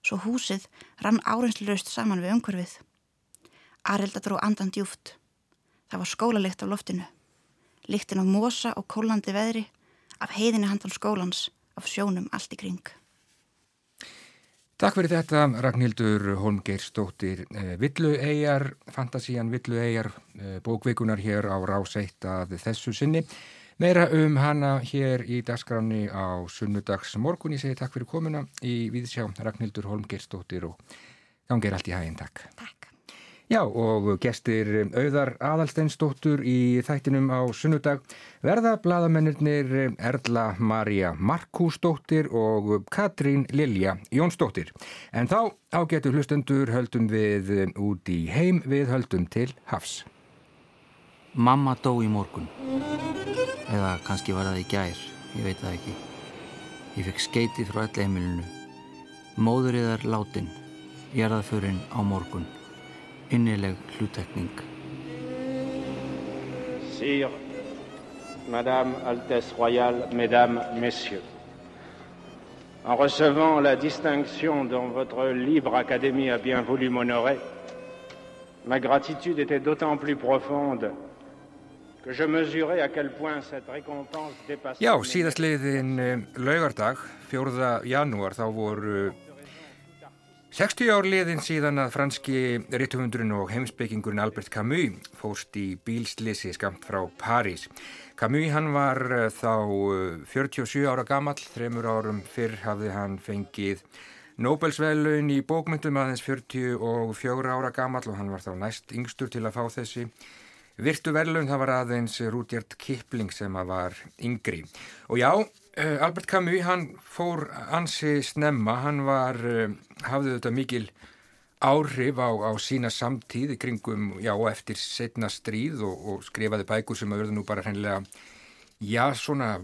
svo húsið rann áreynsluröst saman við umhverfið. Arilda dró andan djúft. Það var skólalikt af loftinu. Líktin af mosa og kólandi veðri, af heiðinni handan skólans, af sjónum allt í kring. Takk fyrir þetta Ragnhildur Holmgeirsdóttir eh, Villueyjar, Fantasían Villueyjar eh, bókveikunar hér á Ráseitt að þessu sinni. Meira um hana hér í dagskráni á sunnudags morgun. Ég segi takk fyrir komuna í Víðsjá Ragnhildur Holmgeirsdóttir og gangir allt í hæginn. Takk. Takk. Já og gestir auðar aðalsteinsdóttur í þættinum á sunnudag verða bladamennirnir Erla Maria Markúsdóttir og Katrín Lilja Jónsdóttir. En þá ágetur hlustendur höldum við út í heim við höldum til Hafs. Mamma dó í morgun. Eða kannski var það í gær, ég veit það ekki. Ég fekk skeiti frá öll heimilinu. Móðuriðar látin, jarðaförinn á morgun. Innileg hlutekning. Sire, Madame Altesse Royale, Mesdames, Messieurs, en recevant la distinction dont votre libre académie a bien voulu m'honorer, ma gratitude était d'autant plus profonde que je mesurais à quel point cette récompense dépassait... Já, síðastliðin laugardag, 4. janúar, þá voru 60 ár liðin síðan að franski rittuhundurinn og heimsbyggingurinn Albert Camus fórst í bílslisi skamt frá París. Camus hann var þá 47 ára gamall, þremur árum fyrr hafði hann fengið Nobelsveilun í bókmyndum aðeins 44 ára gamall og hann var þá næst yngstur til að fá þessi virtu verðlun, það var aðeins Rudyard Kipling sem að var yngri. Og já, Albert Camus, hann fór ansi snemma, hann var, hafði þetta mikil áhrif á, á sína samtíð í kringum, já, eftir setna stríð og, og skrifaði bækur sem að verða nú bara hreinlega, já, svona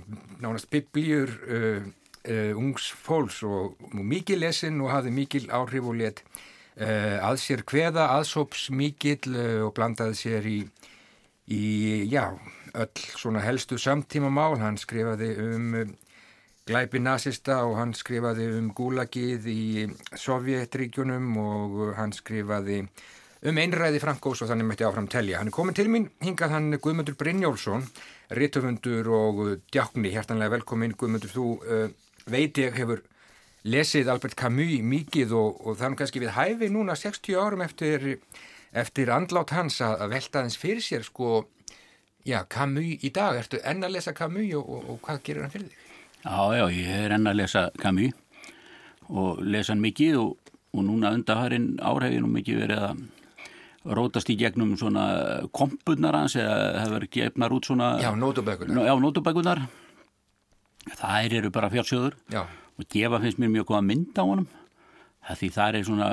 nánast biblíur uh, uh, ungs fólks. Og, mikil lesin og hafði mikil áhrif og let uh, að sér hveða, aðsóps mikil og blandaði sér í í, já, öll svona helstu samtíma mál, hann skrifaði um glæpi nazista og hann skrifaði um gúlagið í Sovjetríkjunum og hann skrifaði um einræði Frankós og þannig mætti áfram telja. Hann er komin til mín, hingað hann Guðmundur Brynjólfsson, rittöfundur og djákni, hjertanlega velkomin Guðmundur, þú uh, veit ég hefur lesið Albert Camus mikið og, og þannig kannski við hæfi núna 60 árum eftir, eftir andlát hans að velta þess fyrir sér sko, já, Camus í dag, ertu enn að lesa Camus og, og, og hvað gerir hann fyrir þig? Já, já, ég er enn að lesa Camus og lesa hann mikið og, og núna undarhærin árhefið nú mikið verið að rótast í gegnum svona kompunar hans eða hefur gefnar út svona Já, nótubækunar Já, nótubækunar Það eru bara fjársjóður Já. og gefa finnst mér mjög góða mynd á honum því það er svona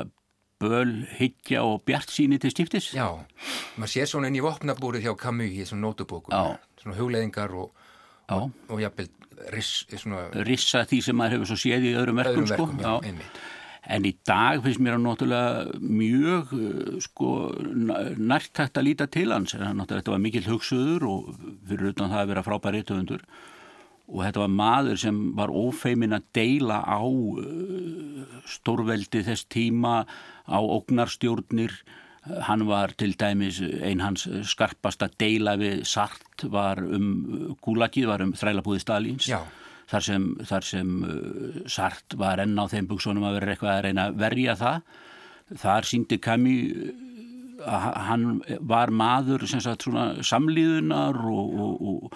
böl, hyggja og bjart síni til stiftis Já, maður sér svona inn í vopnabúrið hjá Camus í svona nótubókum. Já. svona hugleðingar og, og, og jafnvel riss, svona Rissa því sem maður hefur svo séð í öðrum verkum, öðrum verkum, sko. já, En í dag finnst mér að náttúrulega mjög uh, sko, nærtækt að líta til hans. Þetta var mikill hugsuður og fyrir utan það að vera frábæri töfundur og þetta var maður sem var ófeimin að deila á uh, stórveldi þess tíma, á ógnarstjórnir. Hann var til dæmis ein hans skarpast að deila við Sart var um Gulagið, var um þrælabúði Stalins. Já. Þar sem, þar sem uh, Sart var enn á þeim buksunum að vera eitthvað að reyna að verja það. Þar síndi Camus að hann var maður sagt, samlíðunar og, og,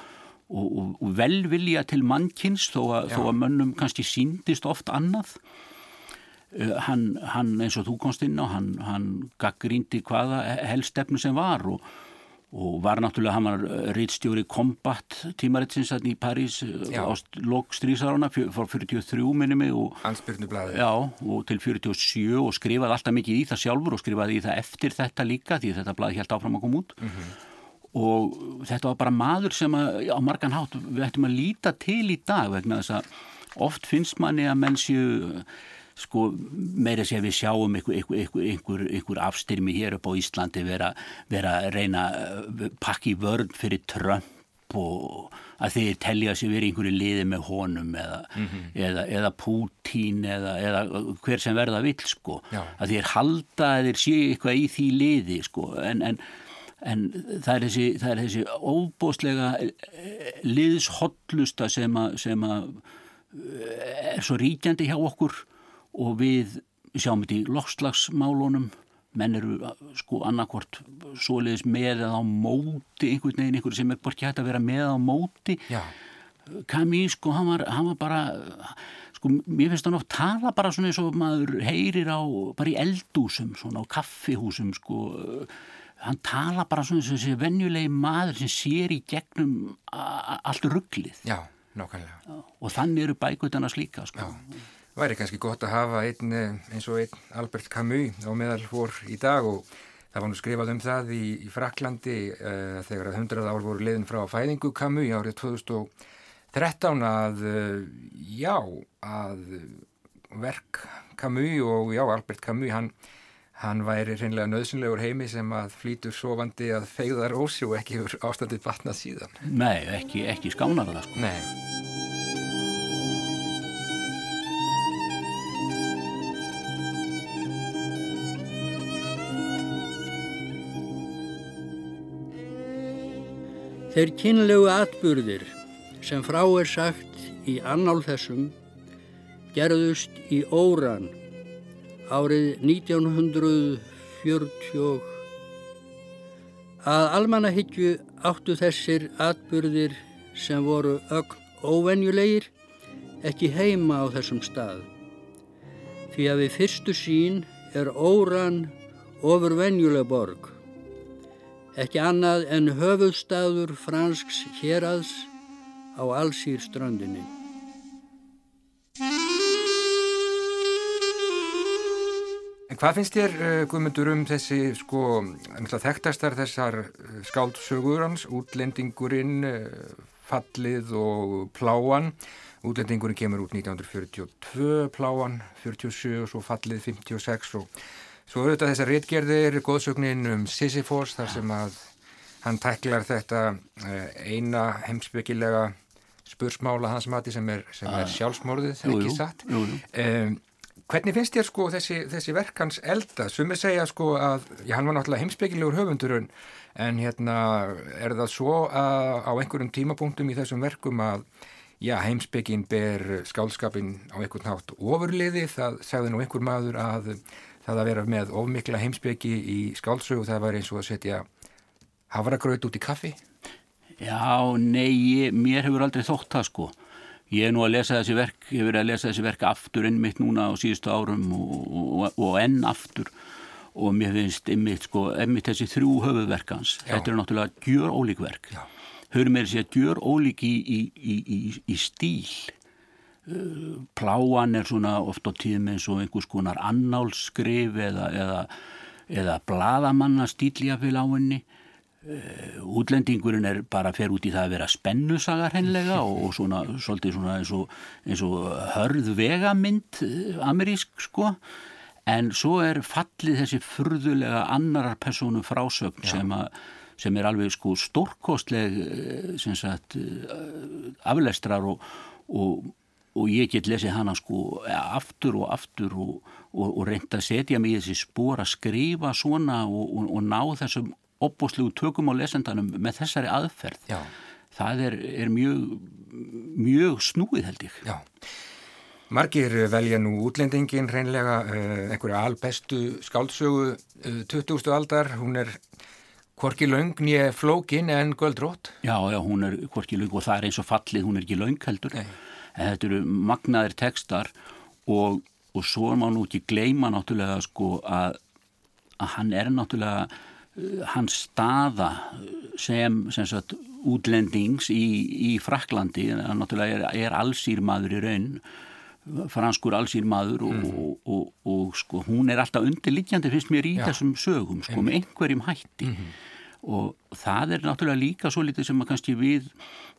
og, og velvilja til mannkins þó þó að mönnum kannski síndist oft annað. Uh, hann, hann eins og þú komst inn á, hann, hann gaggrindi hvaða helstefnu sem var og og var náttúrulega, hann var rittstjóri Kombat tímaritsins í París Já. á lokstrísarana fór 43 minni mig og, já, og til 47 og skrifaði alltaf mikið í það sjálfur og skrifaði í það eftir þetta líka því þetta blaði helt áfram að koma út. Og þetta var bara maður sem að, á margan hátt við ættum að líta til í dag vegna þess að oft finnst manni að menn séu sko meira sé að við sjáum einhver, einhver, einhver, einhver afstyrmi hér upp á Íslandi vera, vera reyna að pakka í vörn fyrir Trump og að þeir telja sér verið einhverju liði með honum eða, eða, eða Pútín eða, eða hver sem verða vill sko. Já. að þeir halda að þeir séu eitthvað í því liði sko. En, en, en það er þessi, það er þessi óbóstlega liðshotlusta sem að, sem að er svo ríkjandi hjá okkur og við sjáum þetta í lokslagsmálunum menn eru sko annarkvort svoleiðis með eða á móti einhvern veginn, einhver sem er borkja hægt að vera með á móti. Já, Camus sko, hann var, hann var bara sko, mér finnst hann oft tala bara svona eins og maður heyrir á bara í eldúsum, svona á kaffihúsum sko, hann tala bara svona eins og þessi venjulegi maður sem sér í gegnum allt rugglið já, nákvæmlega. Og þannig eru bækutana slíka sko. Væri kannski gott að hafa einn eh, eins og einn Albert Camus á meðal fór í dag og það var nú skrifað um það í, í Fraklandi uh, þegar að 100 ár voru liðin frá fæðingu Camus árið 2013 að uh, já, að verk Camus og já, Albert Camus hann, hann væri reynlega nöðsynlegur heimi sem að flýtur sofandi að fegðar ósjó ekki yfir ástandið batnað síðan Nei, ekki, ekki skánar það sko. Nei Þeir kynlegu atburðir sem frá er sagt í annál þessum gerðust í Óran árið 1940 að almannahyggju áttu þessir atburðir sem voru ögn óvenjulegir ekki heima á þessum stað. Því að við fyrstu sín er Óran ofur venjuleg borg ekki annað en höfuðstaður fransks héraðs á allsýr strandinni. En hvað finnst þér, uh, Guðmundur, um þessi, sko, þekktastar þessar uh, skáldsögur hans, útlendingurinn, uh, fallið og pláan. Útlendingurinn kemur út 1942, pláan 47 og svo fallið 56 og svo þetta þessar réttgerðir, góðsögnin um Sisyphos þar sem að hann tæklar þetta uh, eina heimsbyggilega spursmála hans mati sem er, sem er sjálfsmorðið, Jú, ekki jú, satt. jú, jú. Um, hvernig finnst þér sko þessi, þessi verkans elda? Sumir segja sko að, já hann var náttúrulega heimsbyggilegur höfundurinn en hérna er það svo að á einhverjum tímapunktum í þessum verkum að já heimsbyggin ber skálskapin á einhvern nátt ofurliði, það segði nú einhver maður að það að vera með ofmikla heimsbyggi í skálsögu það var eins og að setja havragraut út í kaffi? Já, nei, mér hefur aldrei þótt það sko. Ég er nú að lesa þessi verk, ég hefur verið að lesa þessi verk aftur innmitt núna á síðustu árum og, og, og enn aftur og mér finnst einmitt sko, einmitt þessi þrjú höfuverkans. Þetta er náttúrulega gjör ólík verk. Höfum við þessi að gjör ólík í, í, í, í stíl. Pláan er svona oft á tíðum eins og einhvers konar annálskrif eða, eða, eða bladamanna stíljafil á henni. Uh, útlendingurinn er bara fer út í það að vera spennusagar hennilega og, svona svolítið svona eins og, eins og hörð vegamynd uh, amerísk sko. En svo er fallið þessi furðulega annarar persónu frásögn sem, a, sem er alveg sko stórkostleg sem sagt aflestrar og, og ég get lesið hana sko aftur og aftur og reynda að setja mig í þessi spór að skrifa svona og ná þessum opbóslugu tökum á lesendanum með þessari aðferð. Já. Það er, er mjög, mjög snúið held ég. Já. Margir velja nú útlendingin reynlega uh, einhverja albestu skáldsögu uh, 20. aldar. Hún er hvorki laung nýja flókin en göldrótt. Já, já, hún er hvorki laung og það er eins og fallið, hún er ekki laung heldur. Nei. En þetta eru magnaðir tekstar og, og svo maður nú ekki gleyma náttúrulega sko að, að hann er náttúrulega hans staða sem, sem sagt, útlendings í, í Fraklandi, hann náttúrulega er, er allsýrmaður í raun franskur allsýrmaður og, mm. og, og, og sko, hún er alltaf undirliggjandi finnst mér í Já. þessum sögum sko, með einhverjum hætti mm -hmm. og það er náttúrulega líka svo litið sem að kannski við Eh,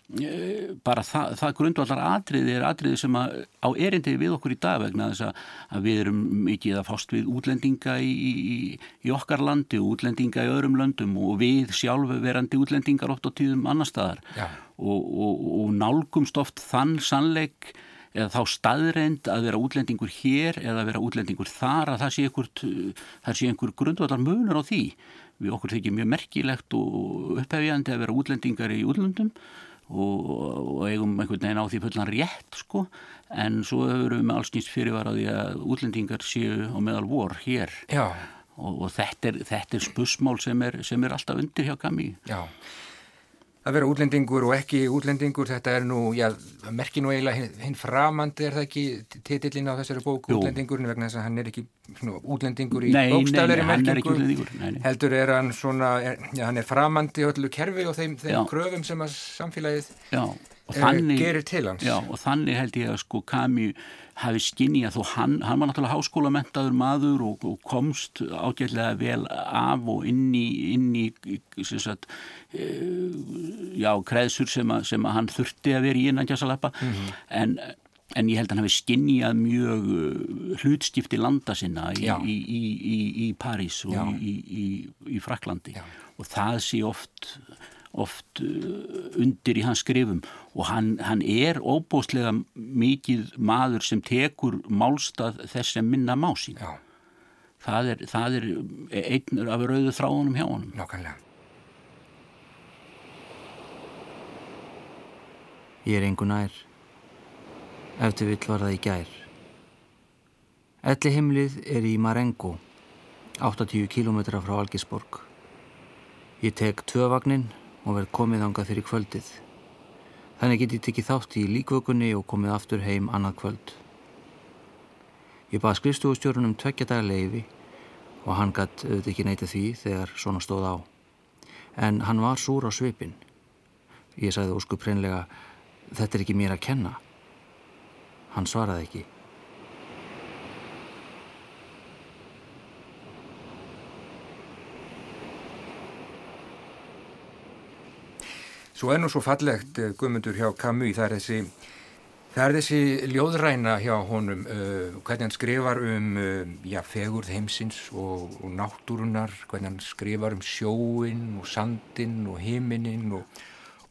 bara það, það grundvallar atriði er atriði sem að, á erindi við okkur í dag vegna þess að við erum mikið að fást við útlendinga í, í, í okkar landi og útlendinga í öðrum löndum og við sjálfu verandi útlendingar oft á tíðum annar staðar. Og, og, og nálgumst oft þann sannleik eða þá staðreind að vera útlendingur hér eða vera útlendingur þar að það sé einhver, einhver grundvallar munur á því. Við okkur þykir mjög merkilegt og upphefjandi að vera útlendingar í útlöndum og, og eigum einhvern veginn á því fullan rétt sko. En svo hefur við með allsnýst fyrirvaraði að útlendingar séu á meðal vor hér. Og, og þetta er, er spusmál sem sem er alltaf undir hjá Gami Já að vera útlendingur og ekki útlendingur þetta er nú, já, merki nú eiginlega hinn framandi er það ekki titillin á þessari bóku útlendingurinn vegna þess að hann er ekki svona, útlendingur í bókstafleiri merkingu heldur er hann svona, er, já, hann er framandi öllu kerfi og þeim, þeim kröfum sem að samfélagið já, þannig, gerir til hans. Já, og þannig held ég að sko Kami hafi skinnið þó hann, hann var náttúrulega háskólamentaður maður og, og komst ágætlega vel af og inn í, inn í sagt, e, já, kreðsur sem, a, sem að hann þurfti að vera í innan kjæsalappa mm -hmm. en, en ég held að hann hafi skinnið mjög uh, hlutskipti landa sinna í, í, í, í París og í Fraklandi já. og það sé oft oft uh, undir í hans skrifum og hann, hann er óbúslega mikið maður sem tekur málstað þess sem minna má sín. Það er, það er einn af rauðu þráðunum hjá honum. Nákvæmlega. Ég er engun nær. Eftir vill var það í gær. Elli himlið er í Marengo, 80 km frá Algisborg. Ég tek tvövagnin og verð komið ángað fyrir kvöldið. Þannig get ég tekið þátt í líkvökunni og komið aftur heim annað kvöld. Ég baði skrifstúrstjórunum tveggja dagar leiði og hann gætt auðvitað ekki neyta því þegar svona stóð á. En hann var súr á svipin. Ég sagði óskup hreinlega, þetta er ekki mér að kenna. Hann svaraði ekki. Svo er nú svo fallegt eh, guðmundur hjá Camus, það er þessi, það er þessi ljóðræna hjá honum, uh, hvernig hann skrifar um uh, já, fegurð heimsins og, og náttúrunar, hvernig hann skrifar um sjóin og sandin og himinin og,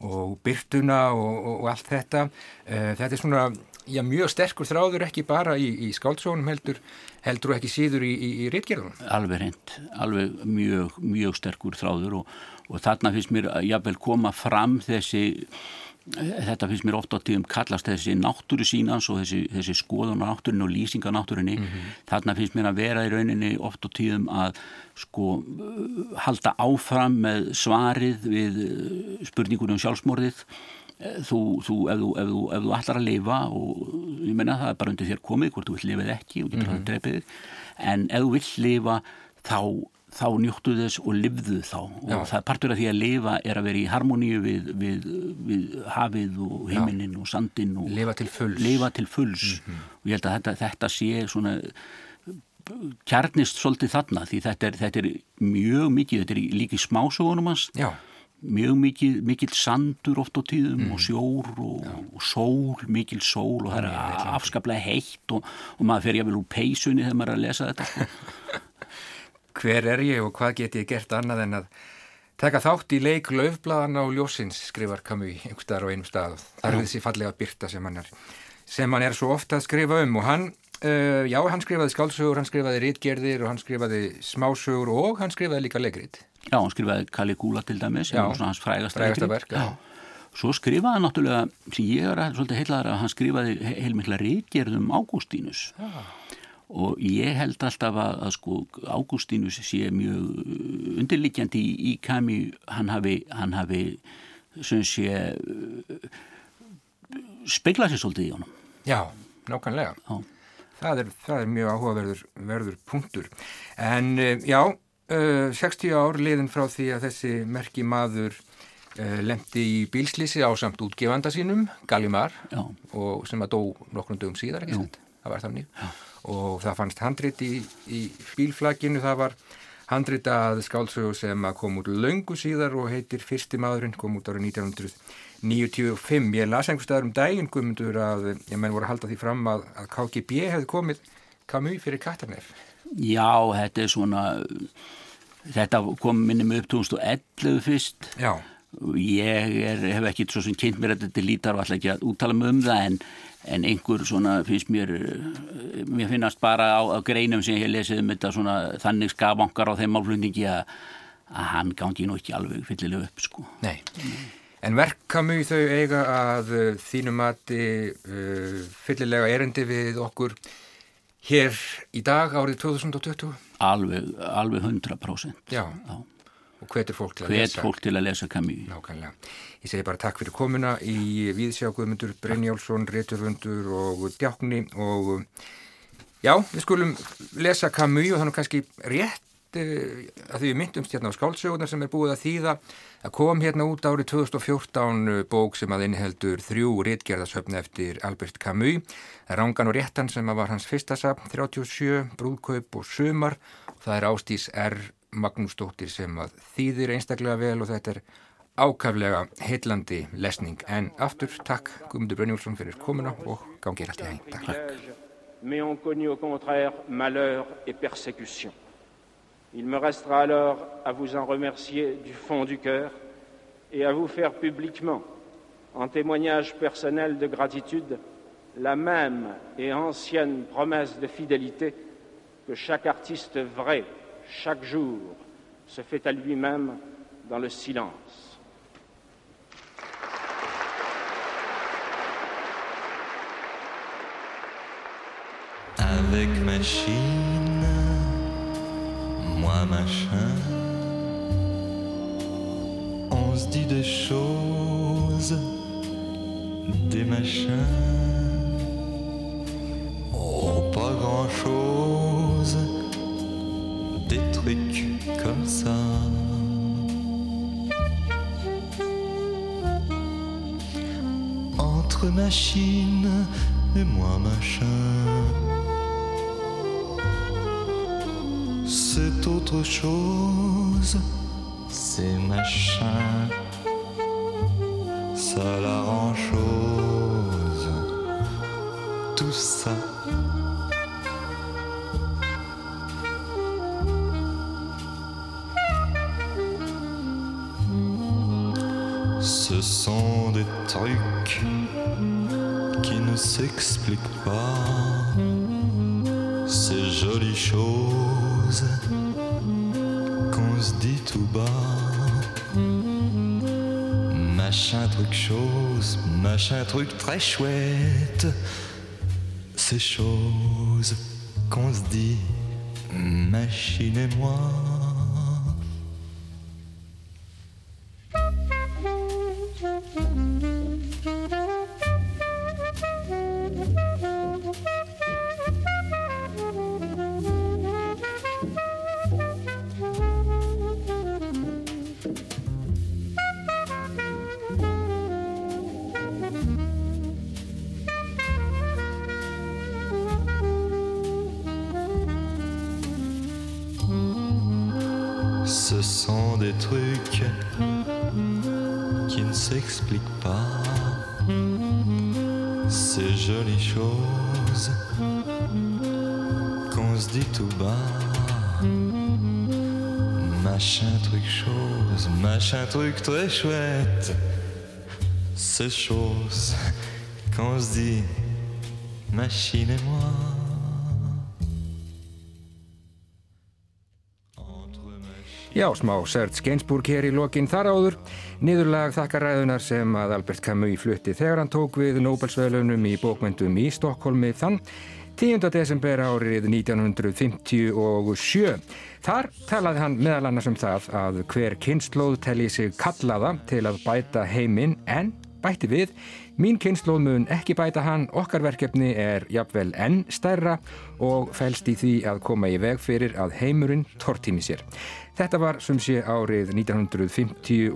og byrtuna og, og allt þetta. Uh, þetta er svona já, mjög sterkur þráður ekki bara í, í skáldsónum heldur, heldur og ekki síður í, í, í rittgerðunum. Alveg reynd, alveg mjög, mjög sterkur þráður og, og þarna finnst mér að jáfnvel koma fram þessi þetta finnst mér ofta á tíðum kallast þessi náttúru sínans og þessi, þessi skoðun á náttúrinni og lýsing á náttúrinni mm -hmm. þarna finnst mér að vera í rauninni ofta á tíðum að sko halda áfram með svarið við eh, spurningunum sjálfsmorðið eh, þú, þú, ef þú, ef þú, ef þú ætlar að lifa og ég menna það er bara undir þér komið hvort þú vill lifið ekki og getur mm -hmm. það drefið en ef þú vill lifa þá þá njóttu þess og livðu þá og Já. það er partur af því að lifa er að vera í harmoníu við, við, við hafið og heiminin Já. og sandin og lifa til fulls, lifa til fulls. Mm -hmm. og ég held að þetta, þetta sé svona kjarnist svolítið þarna því þetta er, þetta er mjög mikið, þetta er líka í smásögunum hans Já. Mjög mikið, mikið sandur oft á tíðum mm. og sjór og, og sól, mikil sól og það er afskaplega heitt og, og maður fer jáfnvel úr peysunni þegar maður er að lesa þetta sko. Hver er ég og hvað get ég gert annað en að taka þátt í leik löfblaðan á ljósins, skrifar Camus einhverstaðar á einum stað. Það er þessi fallega byrta sem hann er, sem hann er svo ofta að skrifa um og hann, uh, já, hann skrifaði skálsugur, hann skrifaði rítgerðir og hann skrifaði smásugur og hann skrifaði líka leikrit. Já, hann skrifaði Caligula til dæmis, svona hans frægasta leikrit. Verk, já. Svo skrifaði hann náttúrulega, sem ég er að, svolítið heilaðar að hann skrifaði heilmikla rítgerðum Ágústínus. Já og ég held alltaf að, að sko Ágústínus sé mjög undirlikjandi í, í kami hann hafi, hann hafi sem sé speglað sér svolítið í honum Já, nákvæmlega já. Það, er, það er mjög áhugaverður verður punktur en eh, 60 eh, ár liðin frá því að þessi merki maður eh, lemti í bílslýsi á samt útgefanda sínum Gallimar sem að dó nokkrum dögum síðar ekki sant? Það var þannig Já og það fannst handrit í, í bílflaginu, það var handrit að skálsögu sem kom út laungu síðar og heitir Fyrsti maðurinn, kom út árið 1995. Ég las einhver staðar um daginn guðmundur að ég menn voru að halda því fram að, að KGB hefði komið Camus fyrir Katarnef. Já, þetta er svona, þetta kom minnum upp 2011 fyrst. Já. Ég er, hef ekki svo sem kynnt mér þetta til lítar og alltaf ekki að úttala mig um það en en einhver svona finnst mér mér finnast bara á, á greinum sem ég lesið um þetta svona þannig skabankar á þeim málflutningi að, að hann gangi nú ekki alveg fyllilega upp sko. Nei, en verkamu þau eiga að uh, þínum mati uh, fyllilega erendi við okkur hér í dag árið 2020? Alveg, alveg 100% Já, Já. og hvetur fólk til að Hvet lesa? Hvet fólk til að lesa Camus Nákvæmlega Ég segi bara takk fyrir komuna í Víðsjá Guðmundur Brynjálsson, Riturfundur og Djákni og já, við skulum lesa Camus og þannig kannski rétt uh, að því við myndumst hérna á skáldsögunar sem er búið að þýða að kom hérna út árið 2014 eh, bók sem að inniheldur þrjú réttgerðasöfni eftir Albert Camus. Rángan og réttan sem var hans fyrsta sap 37, Brúðkaup og Sumar. Og það er Ástís R. Magnúsdóttir sem að þýðir einstaklega vel og þetta er ákaflega heillandi lesning. En aftur takk Guðmundur Brynjólfsson fyrir komuna og gangið allt í hæg Takk. Mais ont connu au contraire malheur et persécution. Il me restera alors à vous en remercier du fond du cœur et à vous faire publiquement, en témoignage personnel de gratitude, la même et ancienne promesse de fidélité que chaque artiste vrai, chaque jour, se fait à lui-même dans le silence. Moi machin. On se dit des choses, des machins. Oh, pas grand chose, des trucs comme ça. Entre machine et moi machin. C'est autre chose, c'est machin, ça la rend chose, tout ça. Ce sont des trucs qui ne s'expliquent pas. Ces jolies choses qu'on se dit tout bas. Machin truc chose, machin truc très chouette. Ces choses qu'on se dit, machine et moi. Ces choses qu'on se dit, machine et moi. Já, smá Serge Gainsbourg hér í lokin þar áður, niðurlag þakkaræðunar sem að Albert Camus flutti þegar hann tók við Nobelsveðlunum í bókmyndum í Stokkólmi þann 10. desember árið 1957. Þar talaði hann meðal annars um það að hver kynnslóð telli sig kallaða til að bæta heiminn en bætti við Mín kynnslóð mun ekki bæta hann, okkar verkefni er jafnvel enn stærra og fælst í því að koma í veg fyrir að heimurinn tortími sér. Þetta var sem sé árið 1957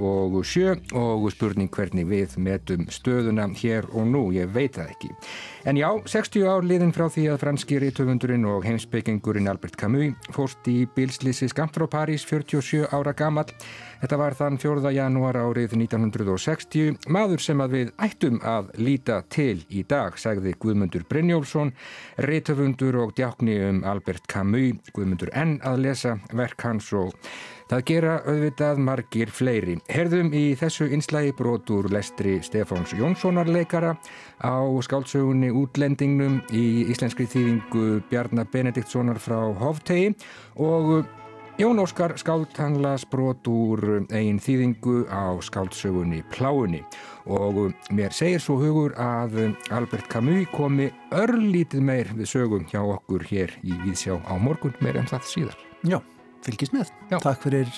og spurning hvernig við metum stöðuna hér og nú, ég veit það ekki. En já, 60 ár liðin frá því að franski rítöfundurinn og heimsbyggingurinn Albert Camus fórst í bilslýsi skamt frá París 47 ára gamall. Þetta var þann 4. janúar árið 1960. Maður sem að við ættum að líta til í dag, sagði Guðmundur Brynjólfsson, rítöfundur og djákni um Albert Camus. Guðmundur enn að lesa verk hans og það gera auðvitað margir fleiri. Herðum í þessu inslægi brotur lestri Stefáns Jónssonar leikara á skáldsögunni Útlendingnum í íslenskri þýðingu Bjarnar Benediktssonar frá Hoftegi og Jón Óskar skáldhanglas brot úr einn þýðingu á skáldsögunni Pláunni og mér segir svo hugur að Albert Camus komi örlítið meir við sögum hjá okkur hér í Víðsjá á morgun, meir en það síðar. Já, fylgis með. Já. Takk fyrir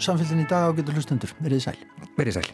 samfélgin í dag á getur hlustendur. Verðið sæl. Verið sæl.